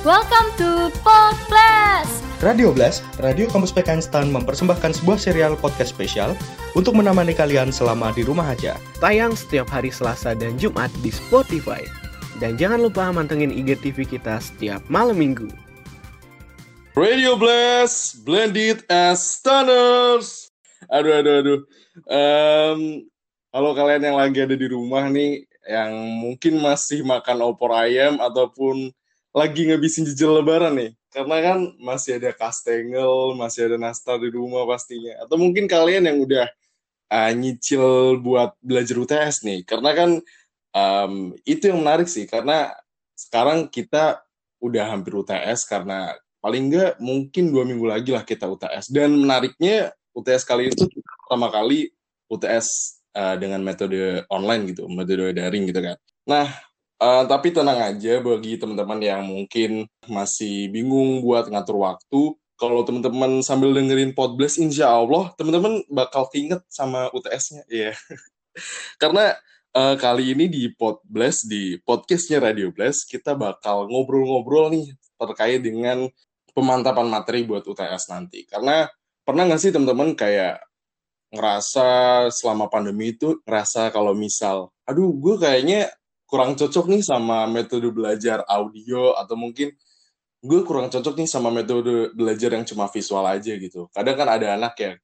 Welcome to Podcast. Radio Blast, Radio Kampus PKN Stan mempersembahkan sebuah serial podcast spesial untuk menemani kalian selama di rumah aja. Tayang setiap hari Selasa dan Jumat di Spotify. Dan jangan lupa mantengin IGTV kita setiap malam minggu. Radio Blast, blended as stunners. Aduh, aduh, aduh. Um, kalau kalian yang lagi ada di rumah nih, yang mungkin masih makan opor ayam ataupun lagi ngabisin jejel lebaran nih. Karena kan masih ada kastengel, masih ada nastar di rumah pastinya. Atau mungkin kalian yang udah uh, nyicil buat belajar UTS nih. Karena kan um, itu yang menarik sih. Karena sekarang kita udah hampir UTS karena paling enggak mungkin dua minggu lagi lah kita UTS. Dan menariknya UTS kali itu pertama kali UTS uh, dengan metode online gitu, metode daring gitu kan. Nah, Uh, tapi tenang aja bagi teman-teman yang mungkin masih bingung buat ngatur waktu. Kalau teman-teman sambil dengerin Podblast, insya Allah teman-teman bakal keinget sama UTS-nya. Iya. Yeah. Karena uh, kali ini di Podblast, di podcastnya Radio Blast, kita bakal ngobrol-ngobrol nih terkait dengan pemantapan materi buat UTS nanti. Karena pernah nggak sih teman-teman kayak ngerasa selama pandemi itu ngerasa kalau misal, aduh gue kayaknya kurang cocok nih sama metode belajar audio atau mungkin gue kurang cocok nih sama metode belajar yang cuma visual aja gitu. Kadang kan ada anak yang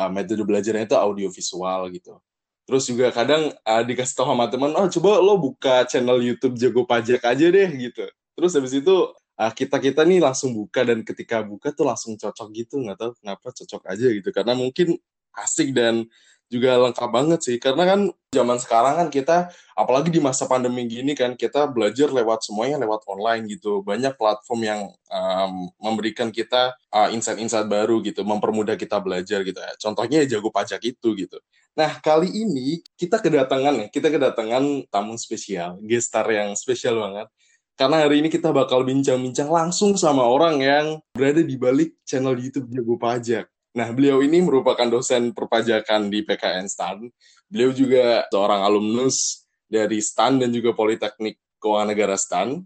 uh, metode belajarnya itu audio visual gitu. Terus juga kadang uh, dikasih tahu sama teman, oh coba lo buka channel YouTube Jago Pajak aja deh gitu. Terus habis itu uh, kita kita nih langsung buka dan ketika buka tuh langsung cocok gitu nggak tahu kenapa cocok aja gitu karena mungkin asik dan juga lengkap banget sih karena kan zaman sekarang kan kita apalagi di masa pandemi gini kan kita belajar lewat semuanya lewat online gitu banyak platform yang um, memberikan kita uh, insight-insight baru gitu mempermudah kita belajar gitu ya contohnya jago pajak itu gitu nah kali ini kita kedatangan ya kita kedatangan tamu spesial gestar yang spesial banget karena hari ini kita bakal bincang-bincang langsung sama orang yang berada di balik channel YouTube Jago Pajak. Nah, beliau ini merupakan dosen perpajakan di PKN STAN. Beliau juga seorang alumnus dari STAN dan juga Politeknik Keuangan Negara STAN.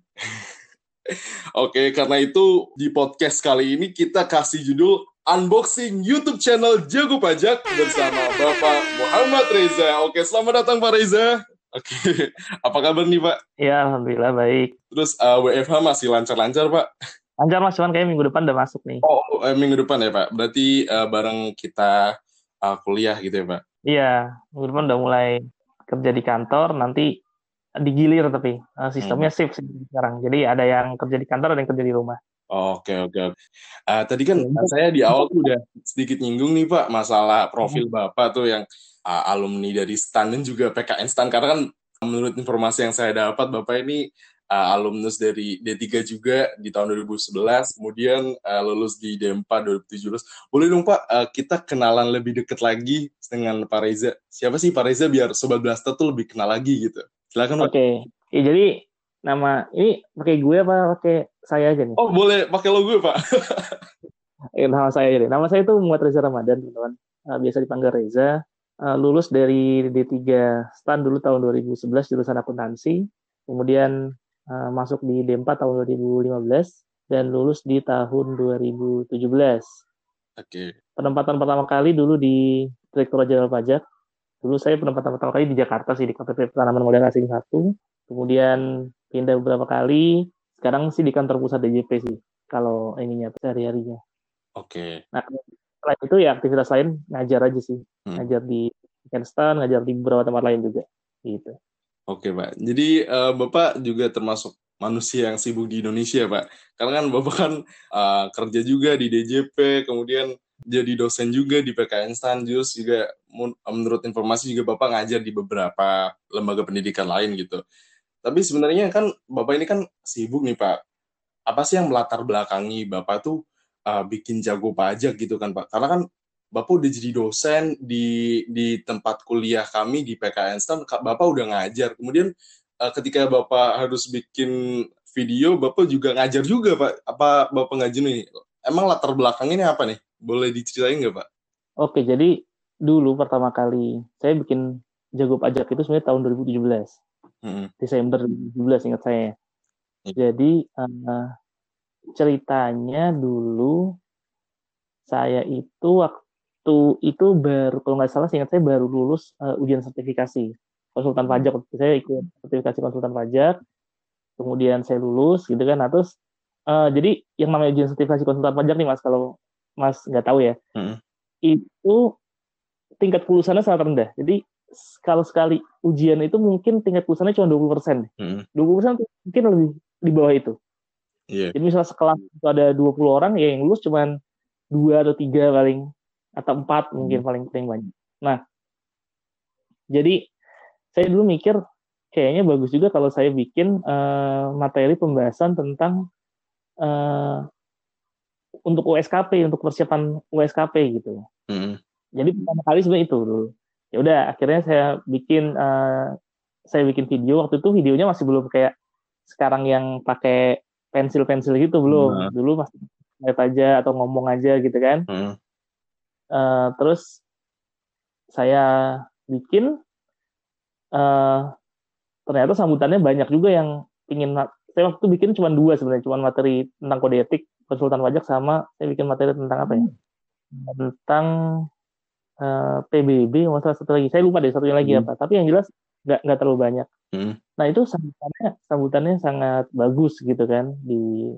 Oke, karena itu di podcast kali ini kita kasih judul Unboxing YouTube channel Jago Pajak bersama Bapak Muhammad Reza. Oke, selamat datang Pak Reza. Oke, apa kabar nih Pak? Ya, Alhamdulillah baik. Terus uh, WFH masih lancar-lancar Pak? Lancar mas, cuman kayak minggu depan udah masuk nih. Oh, eh, minggu depan ya Pak. Berarti uh, bareng kita uh, kuliah gitu ya Pak? Iya, minggu depan udah mulai kerja di kantor. Nanti digilir tapi uh, sistemnya hmm. shift sekarang. Jadi ada yang kerja di kantor, ada yang kerja di rumah. Oke oke. Uh, tadi kan ya, saya di awal tuh udah sedikit nyinggung nih Pak masalah profil hmm. Bapak tuh yang uh, alumni dari STAN dan juga PKN STAN karena kan menurut informasi yang saya dapat Bapak ini uh, alumnus dari D3 juga di tahun 2011, kemudian uh, lulus di D4 2017. Boleh dong Pak, uh, kita kenalan lebih dekat lagi dengan Pak Reza. Siapa sih Pak Reza biar Sobat Blaster tuh lebih kenal lagi gitu. Silakan Pak. Oke, okay. ya, jadi nama ini pakai gue apa pakai saya aja nih? Oh boleh pakai lo gue Pak. eh, nama saya aja Nama saya itu Muhammad Reza Ramadan teman-teman. Uh, biasa dipanggil Reza. Uh, lulus dari D3 STAN dulu tahun 2011 jurusan akuntansi. Kemudian uh, masuk di D4 tahun 2015 dan lulus di tahun 2017. Oke. Okay. Penempatan pertama kali dulu di Direktur Jenderal Pajak. Dulu saya penempatan pertama kali di Jakarta sih di KPP Penanaman Modal Asing 1. Kemudian pindah beberapa kali. Sekarang sih di kantor pusat DJP sih kalau ininya sehari-harinya. Oke. Okay. Nah, selain itu ya aktivitas lain ngajar aja sih. Hmm. Ngajar di Kenstan, ngajar di beberapa tempat lain juga. Gitu. Oke Pak, jadi uh, Bapak juga termasuk manusia yang sibuk di Indonesia Pak. Karena kan Bapak kan uh, kerja juga di DJP, kemudian jadi dosen juga di PKN Stanjus, juga menurut informasi juga Bapak ngajar di beberapa lembaga pendidikan lain gitu. Tapi sebenarnya kan Bapak ini kan sibuk nih Pak. Apa sih yang melatar belakangi Bapak tuh uh, bikin jago pajak gitu kan Pak? Karena kan Bapak udah jadi dosen di di tempat kuliah kami di PKN STAN, Bapak udah ngajar. Kemudian uh, ketika Bapak harus bikin video, Bapak juga ngajar juga, Pak. Apa Bapak ngajar nih? Emang latar belakang ini apa nih? Boleh diceritain nggak, Pak? Oke, jadi dulu pertama kali saya bikin jago pajak itu sebenarnya tahun 2017. Hmm. Desember 2017 ingat saya. Hmm. Jadi uh, ceritanya dulu saya itu waktu itu baru kalau nggak salah seingat saya baru lulus uh, ujian sertifikasi konsultan pajak. Saya ikut sertifikasi konsultan pajak kemudian saya lulus gitu kan. Nah terus uh, jadi yang namanya ujian sertifikasi konsultan pajak nih mas kalau mas nggak tahu ya Hmm. itu tingkat kelulusannya sangat rendah. Jadi kalau sekali ujian itu mungkin tingkat kelulusannya cuma 20 persen. Hmm. 20 persen mungkin lebih di bawah itu. Iya. jadi misalnya sekelas itu ada 20 orang ya yang lulus cuman dua atau tiga paling atau empat mungkin paling paling banyak. Nah, jadi saya dulu mikir kayaknya bagus juga kalau saya bikin eh, materi pembahasan tentang eh, untuk USKP untuk persiapan USKP gitu. Hmm. Jadi pertama kali sebenarnya itu dulu. Ya udah akhirnya saya bikin eh, saya bikin video waktu itu videonya masih belum kayak sekarang yang pakai pensil-pensil gitu belum. Nah. Dulu masih lihat aja atau ngomong aja gitu kan. Hmm. Eh, terus saya bikin eh ternyata sambutannya banyak juga yang ingin saya waktu itu bikin cuma dua sebenarnya cuma materi tentang kode etik konsultan pajak sama saya bikin materi tentang apa ya tentang eh, PBB masalah satu lagi saya lupa deh satunya lagi Hmm. apa tapi yang jelas nggak nggak terlalu banyak Hmm. nah itu sambutannya sambutannya sangat bagus gitu kan di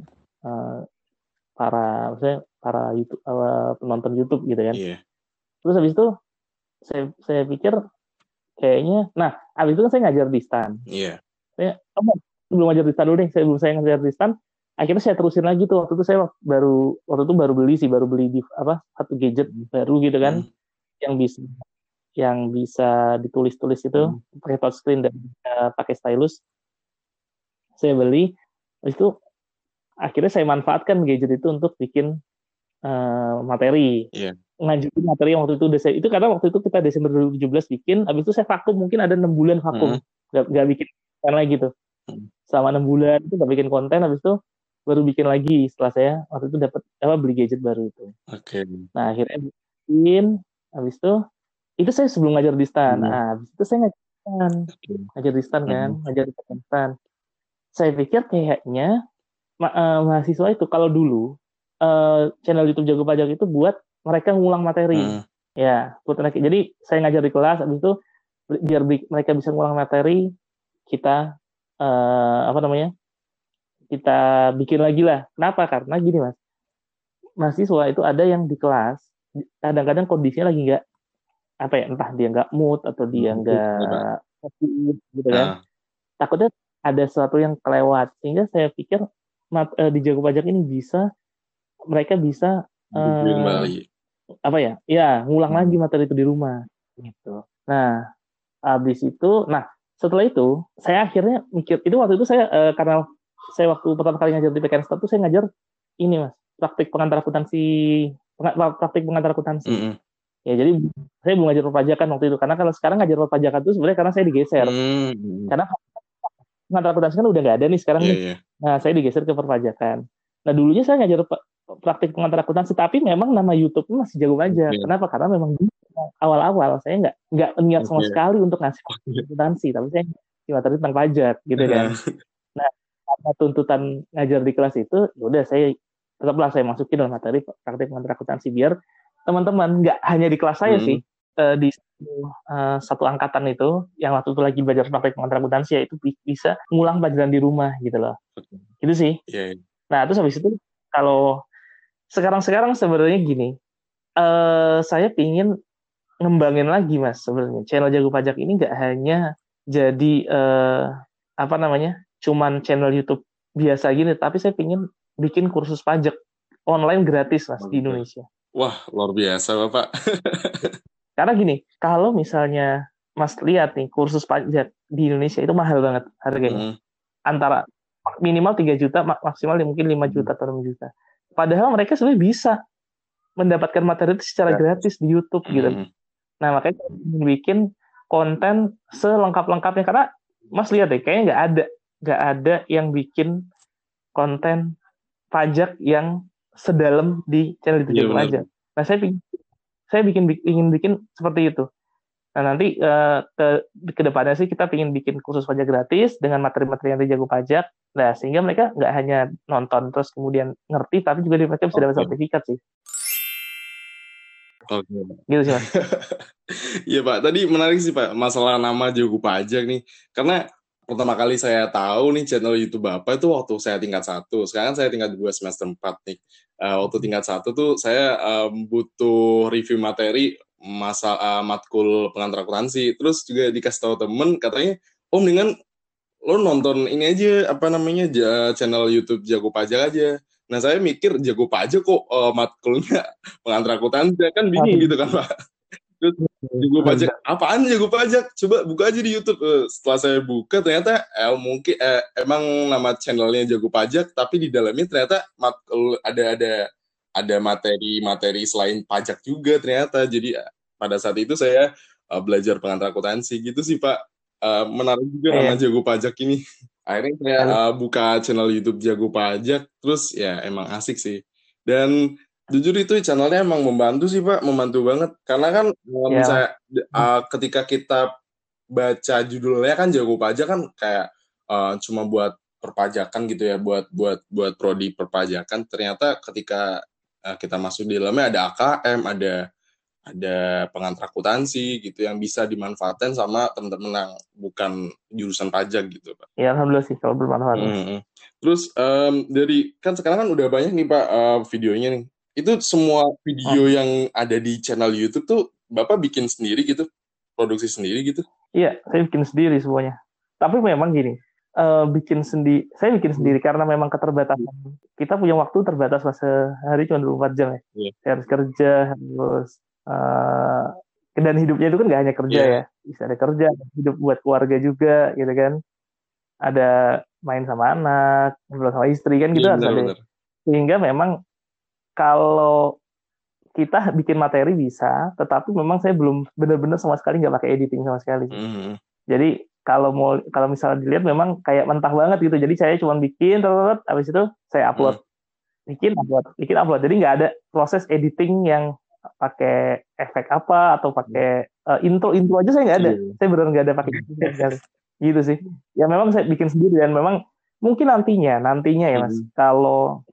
para maksudnya para YouTube eh, penonton YouTube gitu kan Iya. terus habis itu saya saya pikir kayaknya nah habis itu kan saya ngajar di stan Iya. saya oh, belum ngajar di stan dulu deh saya belum saya ngajar di stan akhirnya saya terusin lagi tuh waktu itu saya baru waktu itu baru beli sih baru beli di apa satu gadget baru gitu kan Hmm. yang bisa yang bisa ditulis-tulis itu Hmm. pakai touchscreen dan uh, pakai stylus saya beli habis itu akhirnya saya manfaatkan gadget itu untuk bikin uh, materi Iya. ngajuin materi yang waktu itu udah saya itu karena waktu itu kita Desember 2017 bikin habis itu saya vakum mungkin ada enam bulan vakum nggak nggak bikin konten lagi tuh Hmm. selama enam bulan itu nggak bikin konten habis itu baru bikin lagi setelah saya waktu itu dapat apa beli gadget baru itu Oke. Nah akhirnya bikin, habis itu itu saya sebelum ngajar di stan. Hmm. Nah, habis itu saya ngajar di stan, ngajar di stan kan, ngajar di stan. Saya pikir kayaknya ma- eh, mahasiswa itu kalau dulu eh, channel YouTube Jago Pajak itu buat mereka ngulang materi, Hmm. ya buat mereka. Jadi saya ngajar di kelas, habis itu biar bi- mereka bisa ngulang materi, kita eh, apa namanya? Kita bikin lagi lah. Kenapa? Karena gini mas, mahasiswa itu ada yang di kelas kadang-kadang kondisinya lagi nggak apa ya entah dia nggak mood atau dia Hmm, nggak fokus gitu kan Nah, takutnya ada sesuatu yang kelewat sehingga saya pikir mat- eh, di jago pajak ini bisa mereka bisa kembali. apa ya ya ngulang Hmm. lagi materi itu di rumah gitu nah habis itu nah setelah itu saya akhirnya mikir itu waktu itu saya eh, karena saya waktu pertama kali ngajar di PKN Start tuh saya ngajar ini mas praktik pengantar akuntansi praktik pengantar akuntansi Mm-mm. ya jadi saya belum ngajar perpajakan waktu itu karena kalau sekarang ngajar perpajakan itu sebenarnya karena saya digeser Hmm. karena akuntansi kan udah nggak ada nih sekarang Iya, nih iya. Nah, saya digeser ke perpajakan. Nah, dulunya saya ngajar praktik pengantar akuntansi, tapi memang nama YouTube-nya masih jago aja. Oke. Kenapa? Karena memang awal-awal saya nggak nggak niat sama Oke. sekali untuk ngasih akuntansi, tapi saya materi tentang pajak gitu kan. Karena tuntutan ngajar di kelas itu, ya udah saya tetaplah saya masukin dalam materi praktik pengantar akuntansi biar teman-teman nggak hanya di kelas saya Hmm. sih eh, di eh, satu angkatan itu yang waktu itu lagi belajar pengantar akuntansi ya itu bi- bisa ngulang pelajaran di rumah gitu loh. Gitu sih. Iya, iya. Nah, terus habis itu kalau sekarang-sekarang sebenarnya gini, eh saya pingin ngembangin lagi mas sebenarnya channel jago pajak ini nggak hanya jadi eh, apa namanya, cuman channel YouTube biasa gini, tapi saya pingin bikin kursus pajak online gratis mas di. Indonesia. Wah, luar biasa, Bapak. Karena gini, kalau misalnya mas lihat nih kursus pajak di Indonesia itu mahal banget harganya. Hmm. antara minimal 3 juta mak- maksimal mungkin 5 juta atau 6 juta. Padahal mereka sebenarnya bisa mendapatkan materi itu secara gratis di YouTube gitu. Hmm. Nah, makanya bikin konten selengkap-lengkapnya karena Mas lihat deh kayaknya nggak ada nggak ada yang bikin konten pajak yang sedalam di channel itu Iya, benar. pajak. Nah, saya bikin saya bikin ingin bikin seperti itu. Nah, nanti eh, ke ke depannya sih kita ingin bikin kursus pajak gratis dengan materi-materi yang jago pajak Nah, sehingga mereka nggak hanya nonton terus kemudian ngerti, tapi juga mereka bisa dapat Oke. sertifikat sih. Oke. Gitu sih, Mas. Iya Pak, tadi menarik sih Pak masalah nama Jago Pajak nih. Karena pertama kali saya tahu nih channel YouTube Bapak itu waktu saya tingkat satu. Sekarang saya tingkat dua semester 4 nih. Eh, waktu tingkat satu tuh saya em, butuh review materi masa eh, matkul pengantar akuntansi. Terus juga dikasih tahu temen katanya, Om dengan lo nonton ini aja apa namanya ja- channel YouTube Jago Pajak aja. Nah saya mikir Jago Pajak kok eh, matkulnya pengantar akuntansi kan bingung Aduh. gitu kan Pak. Terus jago pajak. Apaan jago pajak? Coba buka aja di YouTube. Eh, setelah saya buka ternyata eh, mungkin eh, emang nama channelnya jago pajak tapi di dalamnya ternyata mat- ada ada ada materi-materi selain pajak juga ternyata. Jadi eh, pada saat itu saya eh, belajar pengantar akuntansi gitu sih pak. Eh, menarik juga Iya. nama jago pajak ini. Akhirnya saya eh, buka channel YouTube jago pajak terus ya emang asik sih. Dan jujur itu channelnya emang membantu sih pak membantu banget karena kan kalau Iya. misalnya uh, ketika kita baca judulnya kan jago pajak kan kayak uh, cuma buat perpajakan gitu ya buat buat buat prodi perpajakan ternyata ketika uh, kita masuk di dalamnya ada AKM ada ada pengantar akuntansi gitu yang bisa dimanfaatkan sama teman-teman yang bukan jurusan pajak gitu pak Ya, alhamdulillah sih kalau bermanfaat. Mm-mm. Terus em, dari kan sekarang kan udah banyak nih Pak eh, videonya nih. Itu semua video yang ada di channel YouTube tuh Bapak bikin sendiri gitu, produksi sendiri gitu. Iya, saya bikin sendiri semuanya. Tapi memang gini, eh, bikin sendiri, saya bikin sendiri karena memang keterbatasan. Kita punya waktu terbatas mas sehari cuma 24 jam ya. Iya. Saya harus kerja, harus eh, dan hidupnya itu kan nggak hanya kerja Iya. ya, bisa ada kerja, hidup buat keluarga juga, gitu kan. Ada main sama anak, ngobrol sama istri kan gitu harus ada. benar-benar. Sehingga memang kalau kita bikin materi bisa, tetapi memang saya belum benar-benar sama sekali nggak pakai editing sama sekali. Mhm. Jadi kalau mau kalau misalnya dilihat memang kayak mentah banget gitu. Jadi saya cuma bikin terus habis itu saya upload. Bikin upload, bikin upload. Jadi nggak ada proses editing yang pakai efek apa atau pakai eh, intro intro aja saya nggak ada. Iya. Saya benar nggak ada pakai. Gitu sih. Ya memang saya bikin sendiri dan memang mungkin nantinya nantinya ya Mas Mhm. kalau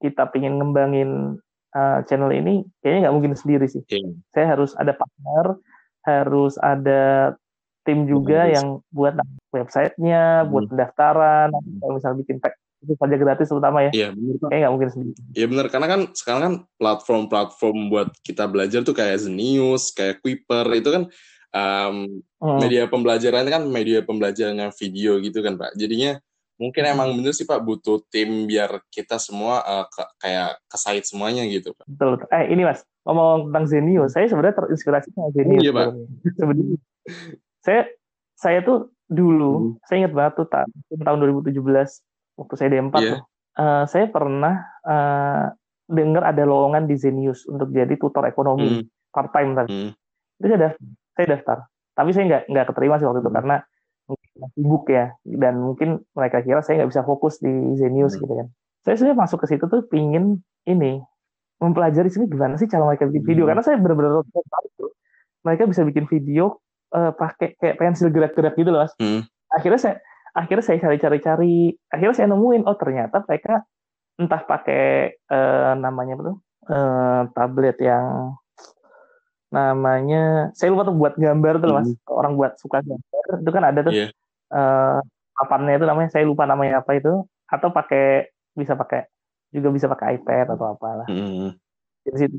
kita pengen ngembangin eh, channel ini kayaknya nggak mungkin sendiri sih Iya. saya harus ada partner, harus ada tim juga Bagus. yang buat websitenya, buat Hmm. pendaftaran, kalau misalnya bikin pack itu saja gratis terutama ya, Iya, benar kayaknya nggak mungkin sendiri. Iya benar karena kan sekarang kan platform-platform buat kita belajar tuh kayak Zenius, kayak Kuiper itu kan em, Hmm. media pembelajaran kan media pembelajarannya video gitu kan Pak. Jadinya mungkin Hmm. emang bener sih Pak butuh tim biar kita semua eh, ke- kayak kesait semuanya gitu Pak. Betul, betul. Eh ini mas, ngomong tentang Zenio, saya sebenarnya terinspirasi sama Zenio. Iya, Pak. sebenarnya. Saya saya tuh dulu, saya ingat banget tuh ta- tahun 2017 waktu saya D4 Iya. tuh, eh, saya pernah eh, dengar ada lowongan di Zenius untuk jadi tutor ekonomi Hmm, part time tadi. hmm, itu saya daftar, saya daftar. Tapi saya nggak nggak keterima sih waktu itu Hmm. karena sibuk ya dan mungkin mereka kira saya nggak bisa fokus di Zenius Hmm. gitu kan. Saya sebenarnya masuk ke situ tuh pingin ini mempelajari sini gimana sih cara mereka bikin video Hmm. karena saya benar-benar tertarik tuh. Mereka bisa bikin video eh, pakai kayak pensil gerak-gerak gitu loh mas. Hmm. Akhirnya saya akhirnya saya cari-cari-cari, akhirnya saya nemuin oh ternyata mereka entah pakai eh, namanya apa tuh eh, tablet yang namanya saya lupa tuh buat gambar tuh mas orang buat suka gambar itu kan ada tuh Iya. Eh, papannya itu namanya saya lupa namanya apa itu atau pakai bisa pakai juga bisa pakai iPad atau apalah hmm, di situ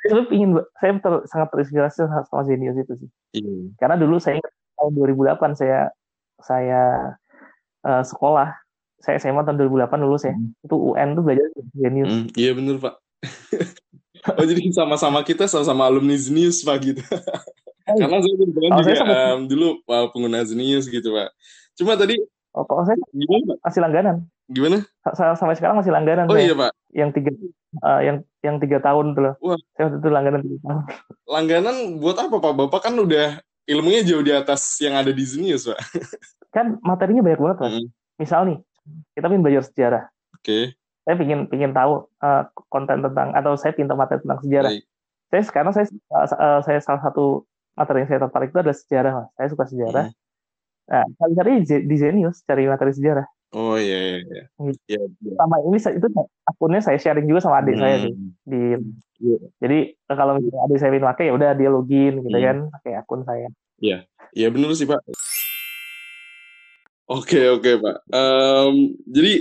saya ingin saya ter- sangat terinspirasi sama Zenius itu sih iya. karena dulu saya ingat tahun 2008 saya saya eh, sekolah saya SMA tahun 2008 lulus ya Hmm. itu UN tuh belajar Zenius Hmm, iya bener Pak. oh jadi sama-sama kita sama-sama alumni Zenius Pak gitu. Karena saya kebetulan Oh, juga saya em, dulu uh, pengguna Zenius gitu Pak. Cuma tadi oh, kalau saya gimana Pak? masih langganan Gimana? Sa- sampai sekarang masih langganan Oh saya. iya Pak, yang tiga eh, yang yang tiga tahun tuh loh Wah. saya waktu itu langganan tiga tahun langganan buat apa Pak? Bapak kan udah ilmunya jauh di atas yang ada di Zenius Pak. kan materinya banyak banget mas Hmm, misal nih kita ingin belajar sejarah Oke, saya ingin ingin tahu eh, konten tentang atau saya pintar materi tentang sejarah baik. saya sekarang saya eh, saya salah satu materi yang saya tertarik itu adalah sejarah mas saya suka sejarah Hmm, nah cari cari di Zenius cari materi sejarah Oh iya iya iya. Hmm. Iya. iya. Sama ini saya- itu akunnya saya sharing juga sama adik saya sih Hmm. di Iya. jadi kalau misalnya adik saya ingin pakai ya udah dia login gitu Hmm. kan pakai akun saya. Iya benar sih Pak. Oke oke Pak. Em, jadi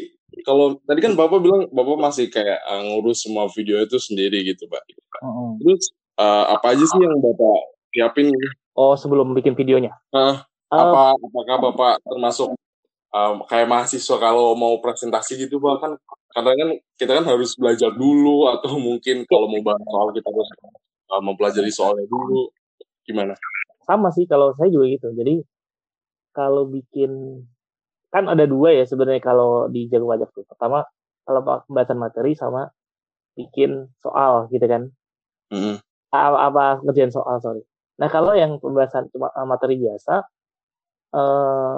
kalau tadi kan Bapak bilang Bapak masih kayak eh, ngurus semua video itu sendiri gitu Pak. Terus eh, apa aja sih yang Bapak siapin? gitu? Oh sebelum bikin videonya. Eh, Apa apakah Bapak termasuk em, kayak mahasiswa kalau mau presentasi gitu Pak kan kadang kan kita kan harus belajar dulu atau mungkin kalau mau bahas soal kita harus eh, mempelajari soalnya dulu gimana? sama sih kalau saya juga gitu. Jadi kalau bikin kan ada dua ya sebenarnya kalau di jago wajah tuh. Pertama kalau pembahasan materi sama bikin soal gitu kan. Mm-mm. apa, apa ngerjain soal sorry. Nah kalau yang pembahasan cuma materi biasa, eh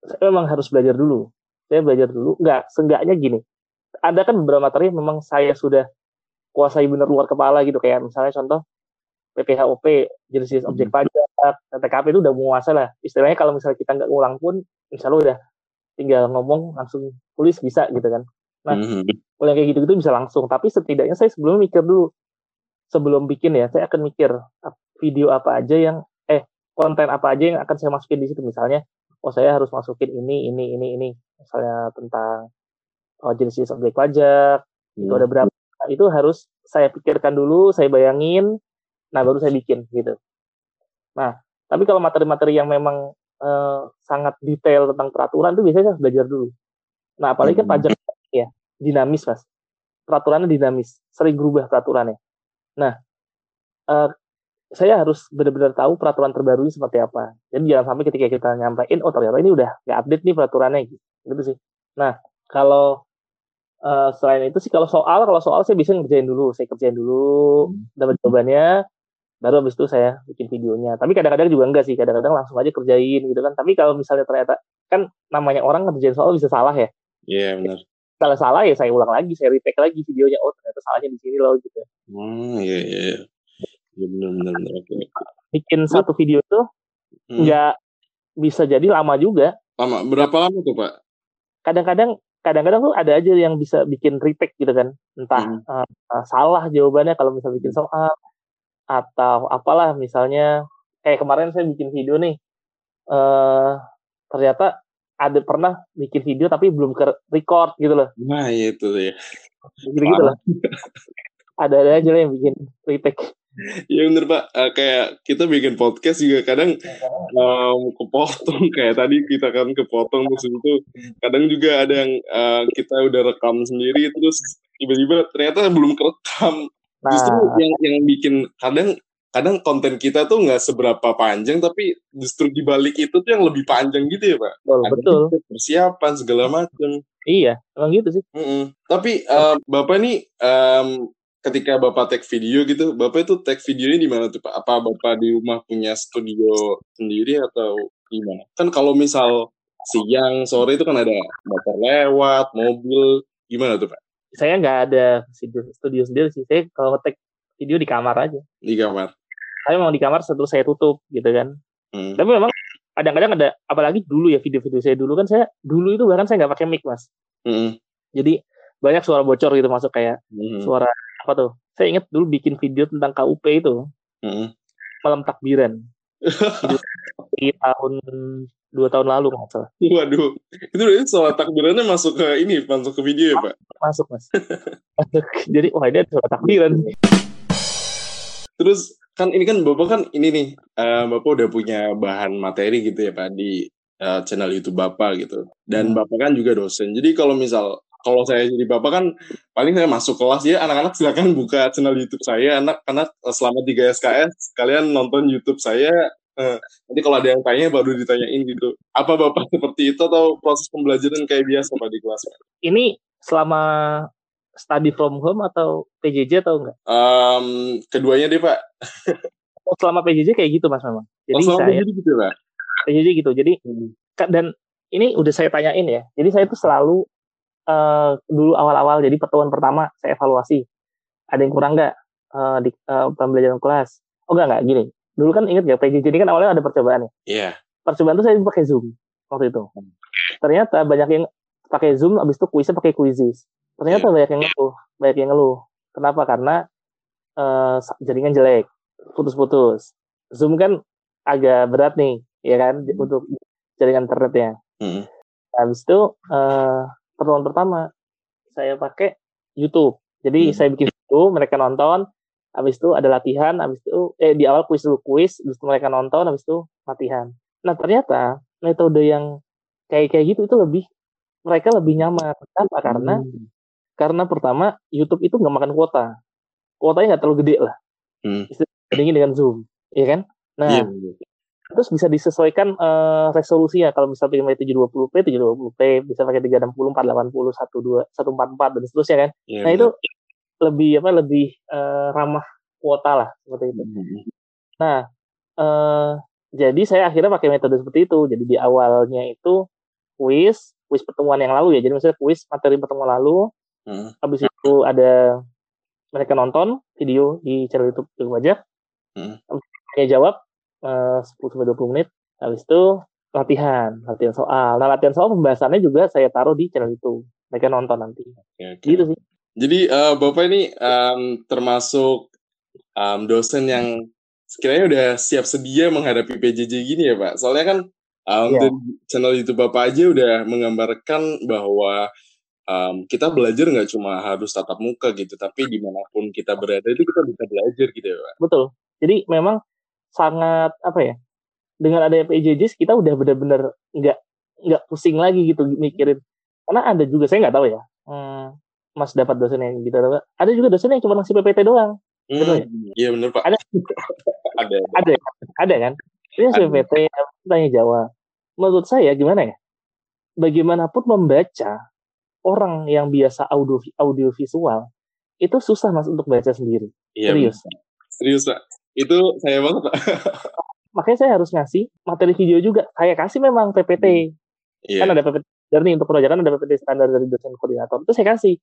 saya memang harus belajar dulu. Saya belajar dulu. Enggak, seenggaknya gini. Ada kan beberapa materi memang saya sudah kuasai bener luar kepala gitu. Kayak misalnya contoh PPHOP, jenis objek pajak, TKP itu udah menguasai lah. Istilahnya kalau misalnya kita nggak ngulang pun, insya Allah udah tinggal ngomong langsung tulis bisa gitu kan. Nah, Mhm. kalau yang kayak gitu-gitu bisa langsung. Tapi setidaknya saya sebelum mikir dulu. Sebelum bikin ya, saya akan mikir video apa aja yang, eh, konten apa aja yang akan saya masukin di situ. Misalnya, oh saya harus masukin ini, ini, ini, ini. Misalnya tentang oh, jenis objek pajak, itu ada berapa. Nah, itu harus saya pikirkan dulu, saya bayangin, nah baru saya bikin gitu. Nah, tapi kalau materi-materi yang memang eh, sangat detail tentang peraturan itu biasanya saya belajar dulu. Nah, apalagi kan Hmm. pajak ya dinamis mas, peraturannya dinamis, sering berubah peraturannya. Nah, eh, saya harus benar-benar tahu peraturan terbarunya seperti apa. Jadi jangan sampai ketika kita nyampein, oh ternyata ini udah nggak update nih peraturannya gitu, gitu sih. Nah, kalau eh, selain itu sih kalau soal, kalau soal saya bisa ngerjain dulu, saya kerjain dulu, dapat jawabannya, baru habis itu saya bikin videonya. Tapi kadang-kadang juga enggak sih, kadang-kadang langsung aja kerjain gitu kan. Tapi kalau misalnya ternyata kan namanya orang ngerjain soal bisa salah ya. Iya benar. Kalau salah ya saya ulang lagi, saya retake lagi videonya. Oh ternyata salahnya di sini loh gitu. Hmm, iya iya. iya. Iya benar benar benar. Oke. Bikin satu video tuh Hmm. nggak bisa jadi lama juga. Lama berapa lama tuh, Pak? Kadang-kadang kadang-kadang tuh ada aja yang bisa bikin retake gitu kan. Entah Hmm. eh, eh, salah jawabannya kalau misalnya bikin soal atau apalah misalnya kayak kemarin saya bikin video nih eh ternyata ada pernah bikin video tapi belum ke record gitu loh Nah, iya itu ya. gitu gitu loh ada ada aja lah yang bikin retake Iya bener Pak, Eh, kayak kita bikin podcast juga kadang em, kepotong kayak tadi kita kan kepotong terus itu kadang juga ada yang eh, kita udah rekam sendiri terus tiba-tiba ternyata belum kerekam. nah Justru yang yang bikin kadang kadang konten kita tuh nggak seberapa panjang tapi justru di balik itu tuh yang lebih panjang gitu ya Pak. betul betul persiapan segala macam. iya emang gitu sih Mm-mm. Tapi em, Bapak nih em, ketika Bapak take video gitu, Bapak itu take videonya di mana tuh Pak? Apa Bapak di rumah punya studio sendiri atau gimana? Kan kalau misal siang, sore itu kan ada motor lewat, mobil, gimana tuh Pak? saya nggak ada studio, studio sendiri sih saya kalau ngetek video di kamar aja Di kamar. saya memang di kamar setelah saya tutup gitu kan Hmm. tapi memang kadang-kadang ada apalagi dulu ya video-video saya dulu kan saya dulu itu bahkan saya nggak pakai mic mas Mm-mm. jadi banyak suara bocor gitu masuk kayak Mm-mm. suara apa tuh saya ingat dulu bikin video tentang KUP itu Mm-mm. malam takbiran di tahun dua tahun lalu nggak salah Waduh, itu soal takbirannya masuk ke ini, masuk ke video ya Pak? masuk mas Masuk. jadi wah ini ada suara takbiran Terus kan ini kan Bapak kan ini nih, eh, Bapak udah punya bahan materi gitu ya Pak di eh, channel YouTube Bapak gitu. Dan Hmm. Bapak kan juga dosen. Jadi kalau misal kalau saya jadi Bapak kan paling saya masuk kelas ya anak-anak silakan buka channel YouTube saya. Anak-anak eh, selama 3 SKS kalian nonton YouTube saya. eh, nanti kalau ada yang tanya baru ditanyain gitu. Apa Bapak seperti itu atau proses pembelajaran kayak biasa Pak di kelas? Pak? ini selama study from home atau PJJ atau enggak Em, keduanya deh Pak. oh, selama PJJ kayak gitu mas memang jadi oh, selama saya jadi gitu Pak? PJJ gitu jadi Ka- dan ini udah saya tanyain ya. Jadi saya tuh selalu eh, dulu awal-awal jadi pertemuan pertama saya evaluasi. Ada yang kurang nggak eh, di eh, pembelajaran kelas? Oh enggak enggak gini. Dulu kan inget nggak PJJ ini kan awalnya ada percobaan ya. Iya. Percobaan tuh saya pakai Zoom waktu itu. Ternyata banyak yang pakai Zoom, abis itu kuisnya pakai Quizzes. Ternyata banyak yang ngeluh, banyak yang ngeluh. Kenapa? Karena eh, jaringan jelek, putus-putus. Zoom kan agak berat nih, ya kan, untuk jaringan internetnya. Hmm. Habis itu eh, pertemuan pertama saya pakai YouTube. Jadi Hmm. saya bikin itu, mereka nonton. Habis itu ada latihan. Habis itu eh di awal kuis dulu kuis, habis itu mereka nonton. Habis itu latihan. Nah ternyata metode yang kayak kayak gitu itu lebih mereka lebih nyaman. Kenapa? Karena karena pertama YouTube itu nggak makan kuota. Kuotanya nggak terlalu gede lah. Hmm. Dengan Zoom, ya kan? Nah, Iya, bener. Terus bisa disesuaikan eh, resolusinya kalau misalnya pakai 720p 720p bisa pakai 360 480 12 144 dan seterusnya kan. Iya, nah bener. itu lebih apa lebih eh, ramah kuota lah seperti itu. Hmm. nah eh, jadi saya akhirnya pakai metode seperti itu. Jadi di awalnya itu kuis kuis pertemuan yang lalu ya. Jadi misalnya kuis materi pertemuan lalu. Hmm. habis itu ada mereka nonton video di channel YouTube Pajak Hmm. saya jawab eh, 10 sampai 20 menit habis itu latihan latihan soal nah latihan soal pembahasannya juga saya taruh di channel itu mereka nonton nanti oke. gitu sih Jadi eh, Bapak ini em, termasuk em, dosen yang sekiranya udah siap sedia menghadapi PJJ gini ya Pak. Soalnya kan Iya. dari channel YouTube Bapak aja udah menggambarkan bahwa em, kita belajar nggak cuma harus tatap muka gitu, tapi di mana pun kita berada itu kita bisa belajar gitu ya Pak. betul jadi memang sangat apa ya dengan adanya PJJ kita udah benar-benar nggak nggak pusing lagi gitu mikirin karena ada juga saya nggak tahu ya hmm, mas dapat dosen yang gitu apa. ada juga dosen yang cuma ngasih PPT doang Betul ya? Hmm, Iya bener Pak. ada Ada. ada ya? ada kan ini Ada. PPT tanya jawab menurut saya gimana ya bagaimanapun membaca orang yang biasa audio audio visual itu susah mas untuk baca sendiri Iya, serius bener. Serius Pak. Itu saya banget Pak. makanya saya harus ngasih materi video juga saya kasih memang PPT Iya. kan ada PPT standar nih untuk pengajaran ada PPT standar dari dosen koordinator itu saya kasih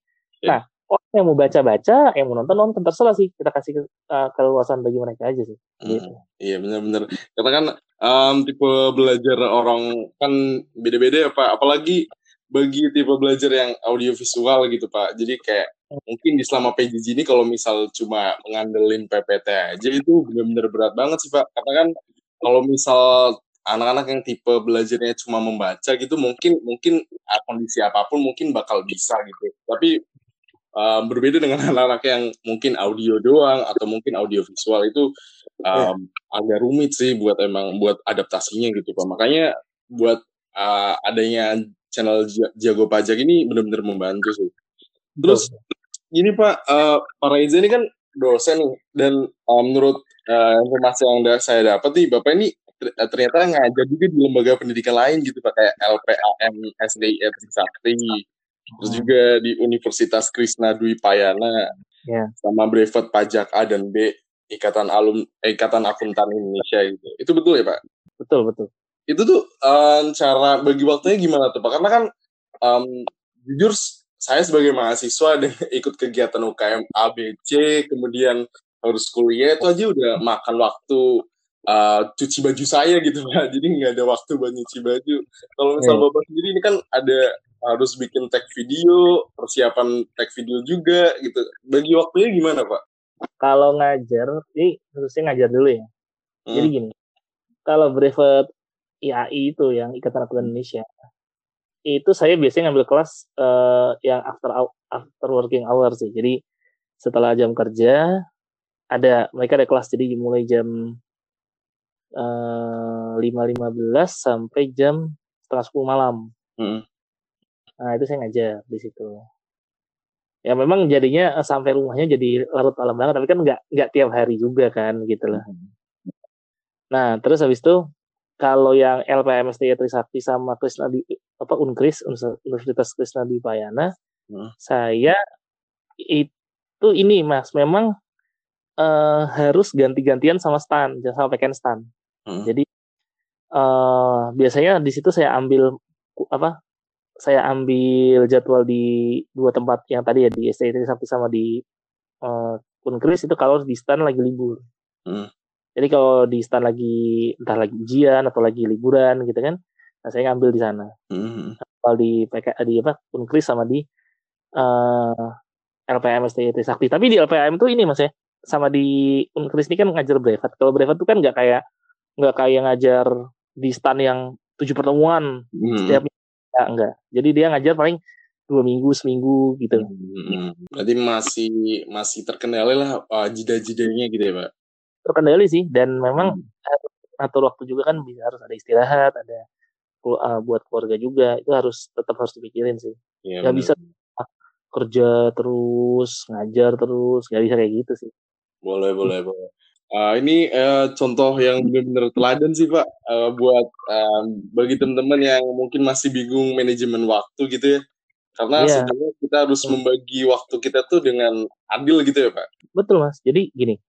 Iya. nah orang yang mau baca baca yang mau nonton nonton terserah sih kita kasih ke, uh, keluasan bagi mereka aja sih gitu. Hmm, Iya benar-benar. Karena kan em, tipe belajar orang kan beda-beda ya Pak. Apalagi bagi tipe belajar yang audiovisual gitu Pak. Jadi kayak mungkin di selama PJJ ini kalau misal cuma ngandelin PPT aja itu benar-benar berat banget sih Pak. Karena kan kalau misal anak-anak yang tipe belajarnya cuma membaca gitu mungkin mungkin kondisi apa pun mungkin bakal bisa gitu. Tapi um, berbeda dengan anak-anak yang mungkin audio doang atau mungkin audio visual itu um, agak rumit sih buat emang buat adaptasinya gitu pak makanya buat uh, adanya channel Ja- jago pajak ini benar-benar membantu sih. Terus gini pak uh, Pak Reza ini kan dosen dan uh, menurut uh, informasi yang da- saya dapat nih bapak ini ter- ternyata ngajar juga di lembaga pendidikan lain gitu pak kayak LPAM SDI Trisakti terus juga di Universitas Krishna Dwi Payana Ya. sama brevet pajak A dan B Ikatan Alum eh, Ikatan Akuntan Indonesia gitu. Itu betul ya pak? Betul betul itu tuh eh, cara bagi waktunya gimana tuh pak? Karena kan em, jujur saya sebagai mahasiswa dan ikut kegiatan UKM ABC kemudian harus kuliah itu aja udah makan waktu eh, cuci baju saya gitu pak. Jadi nggak ada waktu buat nyuci baju. Kalau misal Iya. bapak sendiri ini kan ada harus bikin tag video persiapan tag video juga gitu. Bagi waktunya gimana pak? Kalau ngajar ini khususnya ngajar dulu ya. Hmm. jadi gini kalau brevet IAI itu yang Ikatan Akuntan Indonesia itu saya biasanya ngambil kelas eh, yang after after working hour sih jadi setelah jam kerja ada mereka ada kelas jadi mulai jam eh, lima lima belas sampai jam setengah sepuluh malam Hmm. Nah, itu saya ngajar di situ. Ya memang jadinya eh, sampai rumahnya jadi larut malam banget, tapi kan nggak nggak tiap hari juga kan gitu lah. Nah, terus habis itu kalau yang LPMSD Trisakti sama Krishna di apa Unkris Univers- Universitas Krishna di Payana, Hmm. saya itu ini Mas, memang eh, harus ganti-gantian sama stan, jangan sama pakai stan. Hmm. Jadi eh biasanya di situ saya ambil apa? Saya ambil jadwal di dua tempat yang tadi ya di STI Trisakti sama di eh, Unkris itu kalau di stan lagi libur. Hmm. Jadi kalau di stan lagi entah lagi ujian atau lagi liburan gitu kan, nah saya ngambil di sana. Hmm. kalau di PK di apa Unkris sama di uh, LPM STI Sakti. Tapi di LPM tuh ini mas ya sama di Unkris ini kan ngajar brevet. Kalau brevet tuh kan nggak kayak nggak kayak ngajar di stan yang tujuh pertemuan Hmm. setiap minggu ya, enggak. Jadi dia ngajar paling dua minggu seminggu gitu. Hmm. Berarti masih masih terkendali lah uh, jeda-jedanya gitu ya pak. Terkendali sih dan memang harus atur waktu juga kan bisa harus ada istirahat, ada uh, buat keluarga juga itu harus tetap harus dipikirin sih. Iya, Nggak bisa kerja terus ngajar terus nggak bisa kayak gitu sih. Boleh, boleh, boleh. Uh, ini uh, contoh yang benar-benar teladan sih Pak uh, buat um, bagi teman-teman yang mungkin masih bingung manajemen waktu gitu ya. Karena Iya. sebenarnya kita harus membagi waktu kita tuh dengan adil gitu ya Pak. Betul mas. Jadi gini,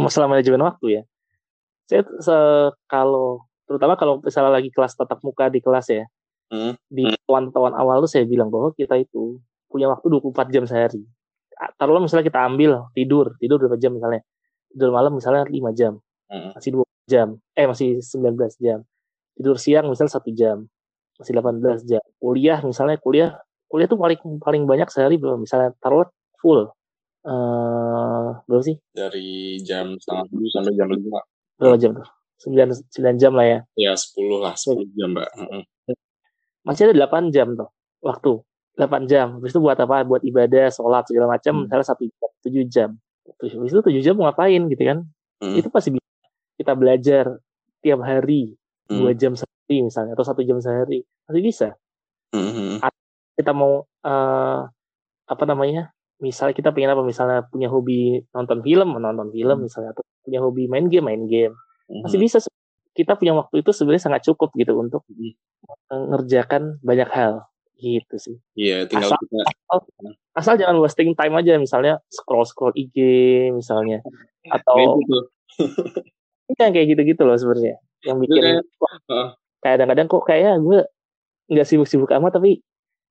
masalah manajemen waktu ya, saya se- kalau terutama kalau misalnya lagi kelas tatap muka di kelas ya, Hmm. di tahun-tahun awal tuh saya bilang bahwa kita itu punya waktu 24 jam sehari. Ah, Taruhlah misalnya kita ambil tidur, tidur berapa jam misalnya. Tidur malam misalnya 5 jam, Hmm. masih 2 jam, eh masih 19 jam. Tidur siang misalnya satu jam, masih 18 jam. Kuliah misalnya kuliah, kuliah tuh paling paling banyak sehari berapa? Misalnya taruh full. Eh berapa sih? Dari jam setengah tujuh sampai jam lima. Berapa jam tuh? 9, 9 jam lah ya. Ya 10 lah, 10 jam Mbak. Hmm. Masih ada 8 jam tuh waktu. 8 jam. Habis itu buat apa? Buat ibadah, sholat segala macam. Hmm. Misalnya satu jam, 7 jam. Terus habis itu 7 jam mau ngapain gitu kan? Hmm. Itu pasti bisa kita belajar tiap hari Hmm. 2 jam sehari misalnya atau satu jam sehari. Masih bisa. Hmm. Kita mau eh, apa namanya? Misalnya kita pengen apa? Misalnya punya hobi nonton film, nonton film Hmm. misalnya atau punya hobi main game, main game. Masih Hmm. bisa kita punya waktu itu sebenarnya sangat cukup gitu untuk Hmm. mengerjakan banyak hal gitu sih. Iya, tinggal Asal- kita asal jangan wasting time aja misalnya scroll scroll IG misalnya atau Kayak gitu. Iya, kayak gitu-gitu loh sebenarnya yang bikin kadang-kadang kok kayak gue nggak sibuk-sibuk amat tapi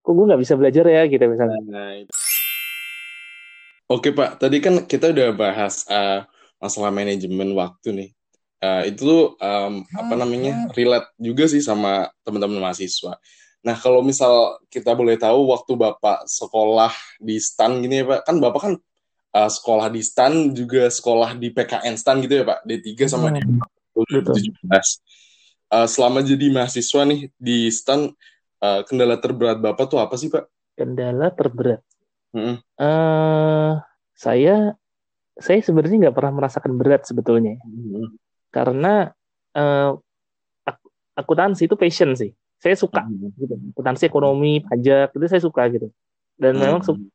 kok gue nggak bisa belajar ya gitu misalnya Nah, itu. Oke Pak, tadi kan kita udah bahas uh, masalah manajemen waktu nih. Uh, itu tuh um, apa namanya relate juga sih sama teman-teman mahasiswa. Nah kalau misal kita boleh tahu waktu Bapak sekolah di STAN gini ya Pak, kan Bapak kan uh, sekolah di STAN juga sekolah di PKN STAN gitu ya Pak, D3 sama Hmm, D17. Uh, selama jadi mahasiswa nih di STAN, uh, kendala terberat Bapak tuh apa sih Pak? kendala terberat Mm-mm. eh saya saya sebenarnya nggak pernah merasakan berat sebetulnya Mm-mm. karena eh ak- akuntansi itu passion sih saya suka Mm-mm. gitu akuntansi ekonomi pajak itu saya suka gitu dan Hmm. memang su-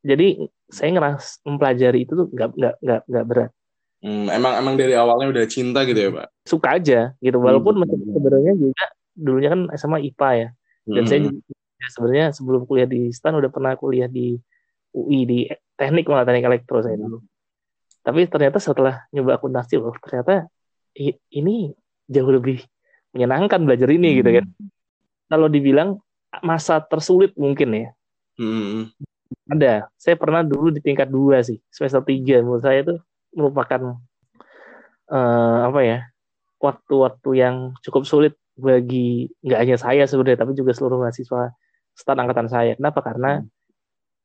jadi saya ngeras mempelajari itu tuh nggak nggak nggak nggak berat Hmm, emang emang dari awalnya udah cinta gitu ya pak? suka aja gitu Hmm. walaupun meskipun sebenarnya juga dulunya kan SMA IPA ya dan saya Hmm. juga ya sebenarnya sebelum kuliah di STAN udah pernah kuliah di UI di teknik malah teknik elektro saya dulu. Tapi ternyata setelah nyoba akuntansi loh ternyata ini jauh lebih menyenangkan belajar ini gitu kan. Kalau dibilang masa tersulit mungkin ya. Hmm. ada. Saya pernah dulu di tingkat dua sih semester tiga. Menurut saya itu merupakan eh, apa ya waktu-waktu yang cukup sulit bagi nggak hanya saya sebenarnya tapi juga seluruh mahasiswa stan angkatan saya kenapa karena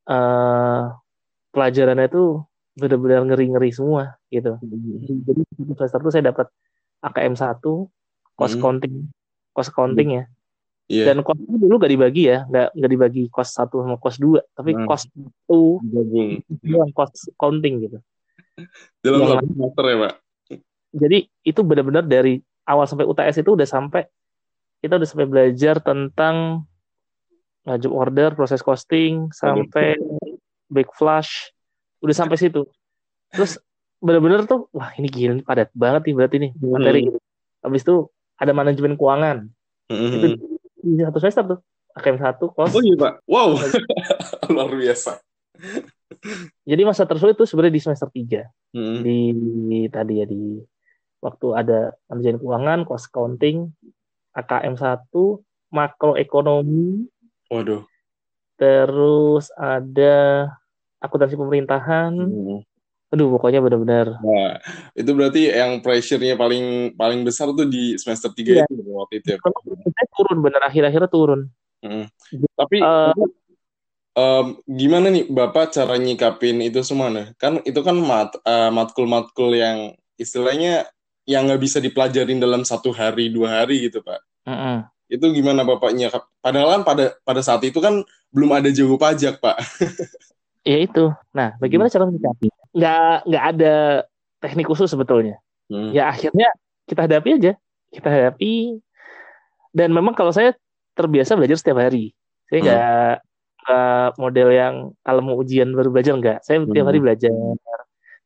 eh pelajarannya itu benar-benar ngeri-ngeri semua gitu jadi di semester itu saya dapat AKM 1 cost Hmm. counting cost counting ya Iya. dan cost dulu nggak dibagi ya nggak nggak dibagi cost satu sama cost dua tapi Hmm. cost itu Gabung doang cost counting gitu dalam Yang satu semester ya pak? jadi itu benar-benar dari awal sampai UTS itu udah sampai kita udah sampai belajar tentang job order proses costing sampai back flush. Udah sampai situ. Terus benar-benar tuh wah ini gila nih, padat banget nih berarti nih materi gitu. habis itu ada manajemen keuangan. Itu di satu semester tuh AKM satu kos. Oh iya pak, wow. Luar biasa. jadi masa tersulit tuh sebenarnya di semester 3 Hmm. di tadi ya di waktu ada manajemen keuangan, cost accounting, AKM 1, makroekonomi, Waduh. terus ada akuntansi pemerintahan. Hmm. Aduh, pokoknya benar-benar Nah, itu berarti yang pressure-nya paling paling besar tuh di semester 3 Iya. itu waktu itu ya. Kalau saya turun benar akhir-akhirnya turun. Mm. Tapi, tapi, em, gimana nih Bapak cara nyikapin itu semua nih? Kan itu kan mat, eh, matkul-matkul yang istilahnya yang nggak bisa dipelajarin dalam satu hari dua hari gitu Pak. mm-mm. Itu gimana Bapak nyikap? Padahal kan pada pada saat itu kan belum ada jago pajak Pak. Ya itu. Nah, bagaimana cara menyikapi? Nggak nggak ada teknik khusus sebetulnya. Hmm. Ya akhirnya kita hadapi aja. Kita hadapi. Dan memang kalau saya terbiasa belajar setiap hari. Saya Hmm. nggak nggak model yang kalau mau ujian baru belajar nggak. Saya tiap Hmm. hari belajar.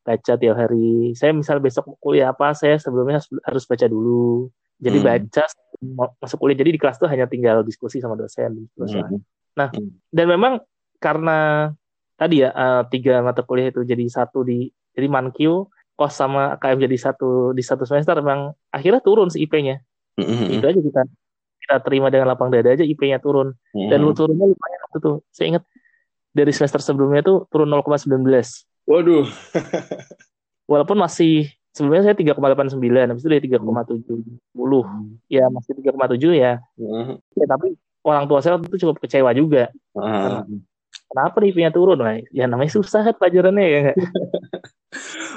Baca tiap hari. Saya misal besok mau kuliah apa, saya sebelumnya harus, harus baca dulu. Jadi Hmm. baca masuk kuliah. Jadi di kelas tuh hanya tinggal diskusi sama dosen. Lah. Hmm. Dan memang karena tadi ya eh, tiga mata kuliah itu jadi satu di jadi mankio kos sama KM jadi satu di satu semester memang akhirnya turun si IP-nya. Hmm. Itu aja kita kita terima dengan lapang dada aja IP-nya turun dan lu turunnya lumayan waktu itu. Saya ingat dari semester sebelumnya tuh turun 0,19. Waduh. Walaupun masih sebelumnya saya 3,89 habis itu dari 3,70. Ya masih 3,7 ya. Hmm. ya. Tapi orang tua saya waktu itu cukup kecewa juga. Ah. Kenapa nih IP-nya turun? Nah, ya namanya susah kan pelajarannya ya nggak?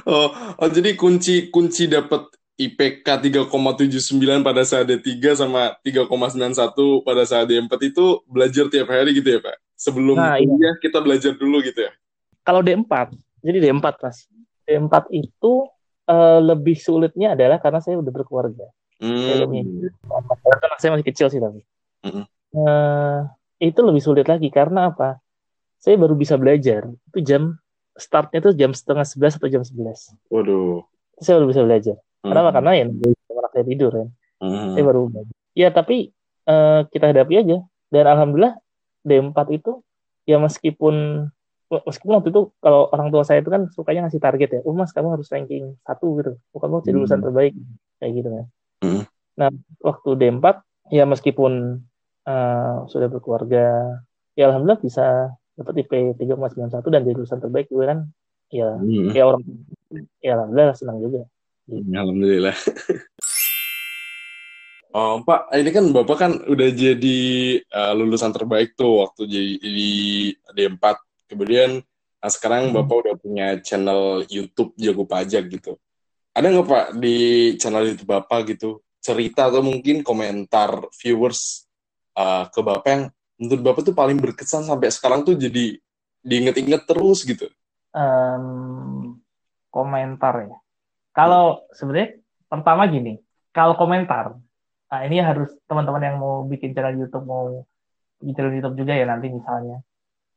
Oh, oh jadi kunci kunci dapat IPK 3,79 pada saat D3 sama 3,91 pada saat D4 itu belajar tiap hari gitu ya, Pak? Sebelum Nah, iya. kita belajar dulu gitu ya. kalau D4, jadi D4 mas. D4 itu eh, lebih sulitnya adalah karena saya udah berkeluarga. Hmm. Karena saya masih kecil sih tapi. Mm-mm. Eh, itu lebih sulit lagi karena apa? Saya baru bisa belajar itu jam startnya itu jam setengah sebelas atau jam sebelas. Waduh. Saya baru bisa belajar. Kenapa? Hmm. Karena ya anak saya tidur kan. Hmm. Saya baru belajar. Ya tapi eh, kita hadapi aja. Dan alhamdulillah D4 itu ya meskipun meskipun waktu itu kalau orang tua saya itu kan sukanya ngasih target ya, oh mas kamu harus ranking satu gitu, bukan kamu jadi lulusan Hmm. terbaik kayak gitu kan. Hmm. Nah waktu D4 ya meskipun eh, sudah berkeluarga, ya alhamdulillah bisa dapat IP 3,91 dan jadi lulusan terbaik juga kan. Ya, Hmm. ya orang ya alhamdulillah senang juga. Alhamdulillah. Oh, Pak, ini kan Bapak kan udah jadi uh, lulusan terbaik tuh waktu jadi di D4. Kemudian nah sekarang Hmm. Bapak udah punya channel YouTube Jago Pajak gitu. Ada nggak Pak di channel YouTube Bapak gitu cerita atau mungkin komentar viewers uh, ke Bapak yang menurut Bapak tuh paling berkesan sampai sekarang tuh jadi diinget-inget terus gitu. Em, komentar ya. Kalau sebenarnya pertama gini, kalau komentar, nah ini harus teman-teman yang mau bikin channel YouTube mau bikin channel YouTube juga ya nanti misalnya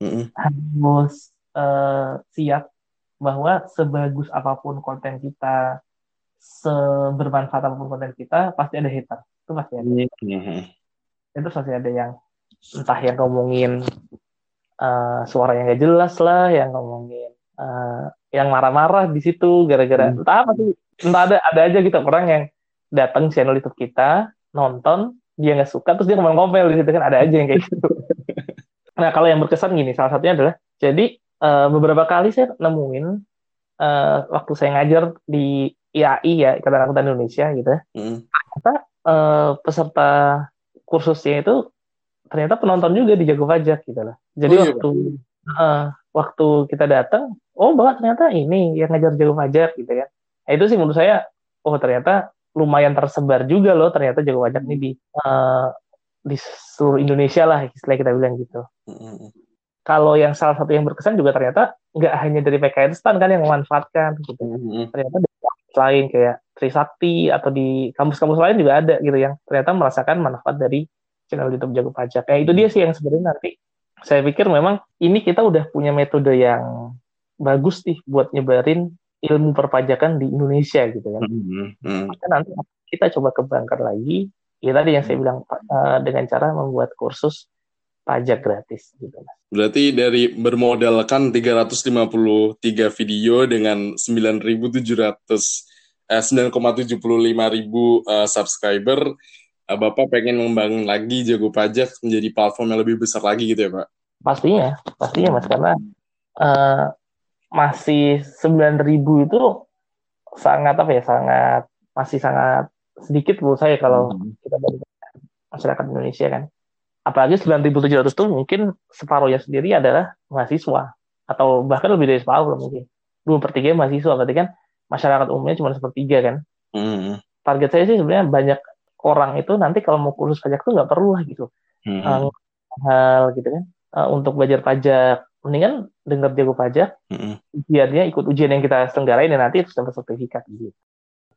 Mm-mm. harus eh, siap bahwa sebagus apa pun konten kita, sebermanfaat apa pun konten kita, pasti ada hater. Itu pasti ada. Mhm. Itu pasti ada yang entah yang ngomongin eh, suara yang gak jelas lah, yang ngomongin eh, yang marah-marah di situ gara-gara Hmm. entah apa sih, entah ada ada aja gitu orang yang datang channel YouTube kita nonton dia nggak suka terus dia ngomel-ngomel di situ kan ada aja yang kayak gitu. Nah kalau yang berkesan gini salah satunya adalah jadi eh, beberapa kali saya nemuin eh, waktu saya ngajar di IAI ya Ikatan Akuntan Indonesia gitu ya Mhm. eh, peserta kursusnya itu ternyata penonton juga di Jago Pajak gitu lah. Jadi Oh, iya, waktu eh, waktu kita datang, oh bahwa ternyata ini yang ngajar Jago Pajak gitu ya. Nah, itu sih menurut saya, oh ternyata lumayan tersebar juga loh ternyata Jago Pajak ini di eh, di seluruh Indonesia lah istilah kita bilang gitu. Mhm. Kalau yang salah satu yang berkesan juga ternyata nggak hanya dari PKN Stan kan yang memanfaatkan gitu Mhm. ternyata di kampus lain kayak Trisakti atau di kampus-kampus lain juga ada gitu yang ternyata merasakan manfaat dari channel YouTube Jago Pajak. Nah, itu dia sih yang sebenarnya nanti saya pikir memang ini kita udah punya metode yang bagus nih buat nyebarin ilmu perpajakan di Indonesia gitu kan. Mhm. Mhm. Maka nanti kita coba kembangkan lagi ya tadi yang saya bilang eh, dengan cara membuat kursus pajak gratis gitu Mas. Berarti dari bermodalkan 353 video dengan 9.700 eh, 9,75 ribu eh, subscriber, eh, Bapak pengen membangun lagi Jago Pajak menjadi platform yang lebih besar lagi gitu ya Pak? Pastinya, pastinya Mas karena eh, masih 9000 itu sangat apa ya, sangat masih sangat sedikit menurut saya kalau kita bandingkan masyarakat Indonesia kan. apalagi 9.700 itu mungkin separuhnya sendiri adalah mahasiswa atau bahkan lebih dari separuh mungkin dua per tiga mahasiswa berarti kan masyarakat umumnya cuma sepertiga kan Hmm. target saya sih sebenarnya banyak orang itu nanti kalau mau kursus pajak tuh nggak perlu lah gitu Hmm. uh, hal gitu kan uh, untuk belajar pajak mendingan dengar jago pajak Hmm. ujiannya ikut ujian yang kita selenggarain dan nanti terus dapat sertifikat gitu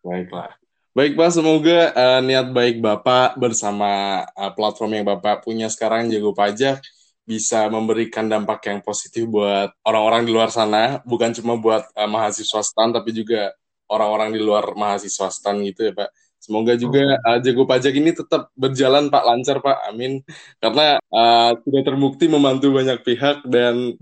Baiklah. Baik Pak, semoga eh, niat baik Bapak bersama eh, platform yang Bapak punya sekarang Jago Pajak bisa memberikan dampak yang positif buat orang-orang di luar sana, bukan cuma buat eh, mahasiswa STAN tapi juga orang-orang di luar mahasiswa STAN gitu ya Pak. Semoga juga eh, Jago Pajak ini tetap berjalan Pak, lancar Pak, amin. Karena eh, sudah terbukti membantu banyak pihak dan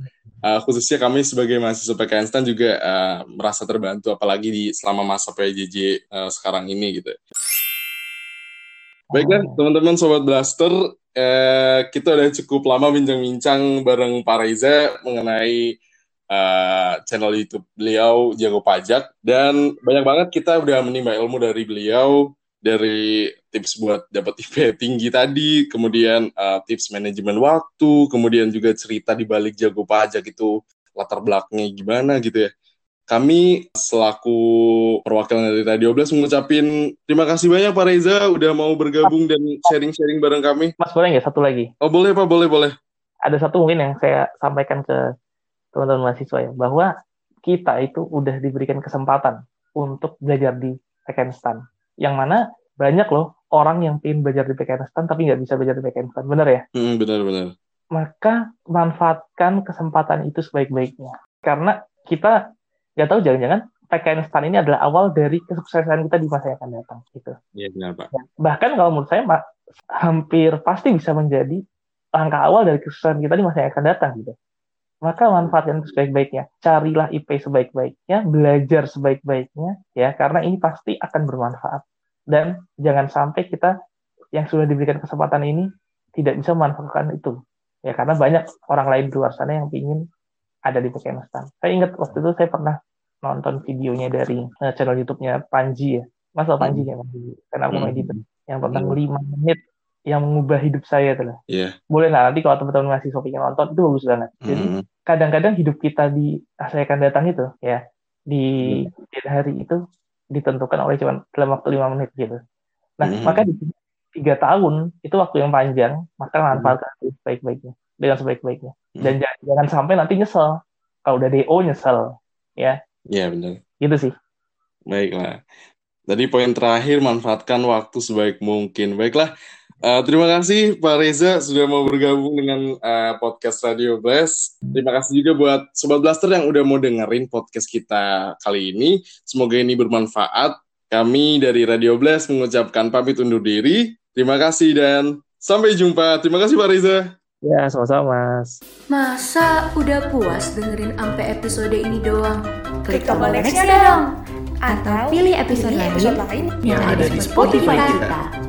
eh, khususnya kami sebagai mahasiswa PKN STAN juga eh, merasa terbantu apalagi di selama masa PJJ eh, sekarang ini gitu. Baiklah teman-teman sobat Blaster, eh, kita udah cukup lama bincang-bincang bareng Pak Reza mengenai eh, channel YouTube beliau Jago Pajak dan banyak banget kita udah menimba ilmu dari beliau dari tips buat dapat IP tinggi tadi, kemudian eh, tips manajemen waktu, kemudian juga cerita di balik Jago Pajak itu latar belakangnya gimana gitu ya. Kami selaku perwakilan dari Radio Blast mengucapin terima kasih banyak Pak Reza udah mau bergabung dan sharing-sharing bareng kami. mas boleh nggak satu lagi Oh boleh Pak, boleh boleh. ada satu mungkin yang saya sampaikan ke teman-teman mahasiswa ya bahwa kita itu udah diberikan kesempatan untuk belajar di Pakistan yang mana banyak loh orang yang ingin belajar di Pakistan tapi nggak bisa belajar di Pakistan bener ya Hmm, benar-benar. maka manfaatkan kesempatan itu sebaik-baiknya karena kita nggak tahu jangan-jangan Pakistan ini adalah awal dari kesuksesan kita di masa yang akan datang gitu Iya benar Pak. bahkan kalau menurut saya Pak, hampir pasti bisa menjadi langkah awal dari kesuksesan kita di masa yang akan datang gitu. Maka manfaatkan sebaik-baiknya. Carilah IP sebaik-baiknya, belajar sebaik-baiknya ya karena ini pasti akan bermanfaat. Dan jangan sampai kita yang sudah diberikan kesempatan ini tidak bisa memanfaatkan itu. Ya karena banyak orang lain di luar sana yang ingin ada di Pakistan. Saya ingat waktu itu saya pernah nonton videonya dari eh, channel YouTube-nya Panji ya. Mas Panji ya, Panji. Karena Hmm. komedi itu yang tentang Hmm. 5 menit yang mengubah hidup saya itu lah. Iya. Boleh lah nanti kalau teman-teman masih pengen nonton itu bagus banget. Jadi Hmm. kadang-kadang hidup kita di masa yang akan datang itu ya di kemudian hari itu ditentukan oleh cuma dalam waktu lima menit gitu. Nah Hmm. maka di tiga tahun itu waktu yang panjang maka manfaatkan itu sebaik-baiknya dengan sebaik-baiknya dan jangan, jangan sampai nanti nyesel kalau udah DO nyesel ya Iya benar. gitu sih. Baiklah. Tadi poin terakhir manfaatkan waktu sebaik mungkin. Baiklah. Eh, terima kasih Pak Reza sudah mau bergabung dengan eh, podcast Radio Blast. Terima kasih juga buat Sobat Blaster yang udah mau dengerin podcast kita kali ini. Semoga ini bermanfaat. Kami dari Radio Blast mengucapkan pamit undur diri. Terima kasih dan sampai jumpa. Terima kasih Pak Reza. Ya sama-sama mas. Masa udah puas dengerin ampe episode ini doang? Klik tombol next-nya dong. Atau pilih episode, Pilih episode lain lain yang ada di Spotify kita.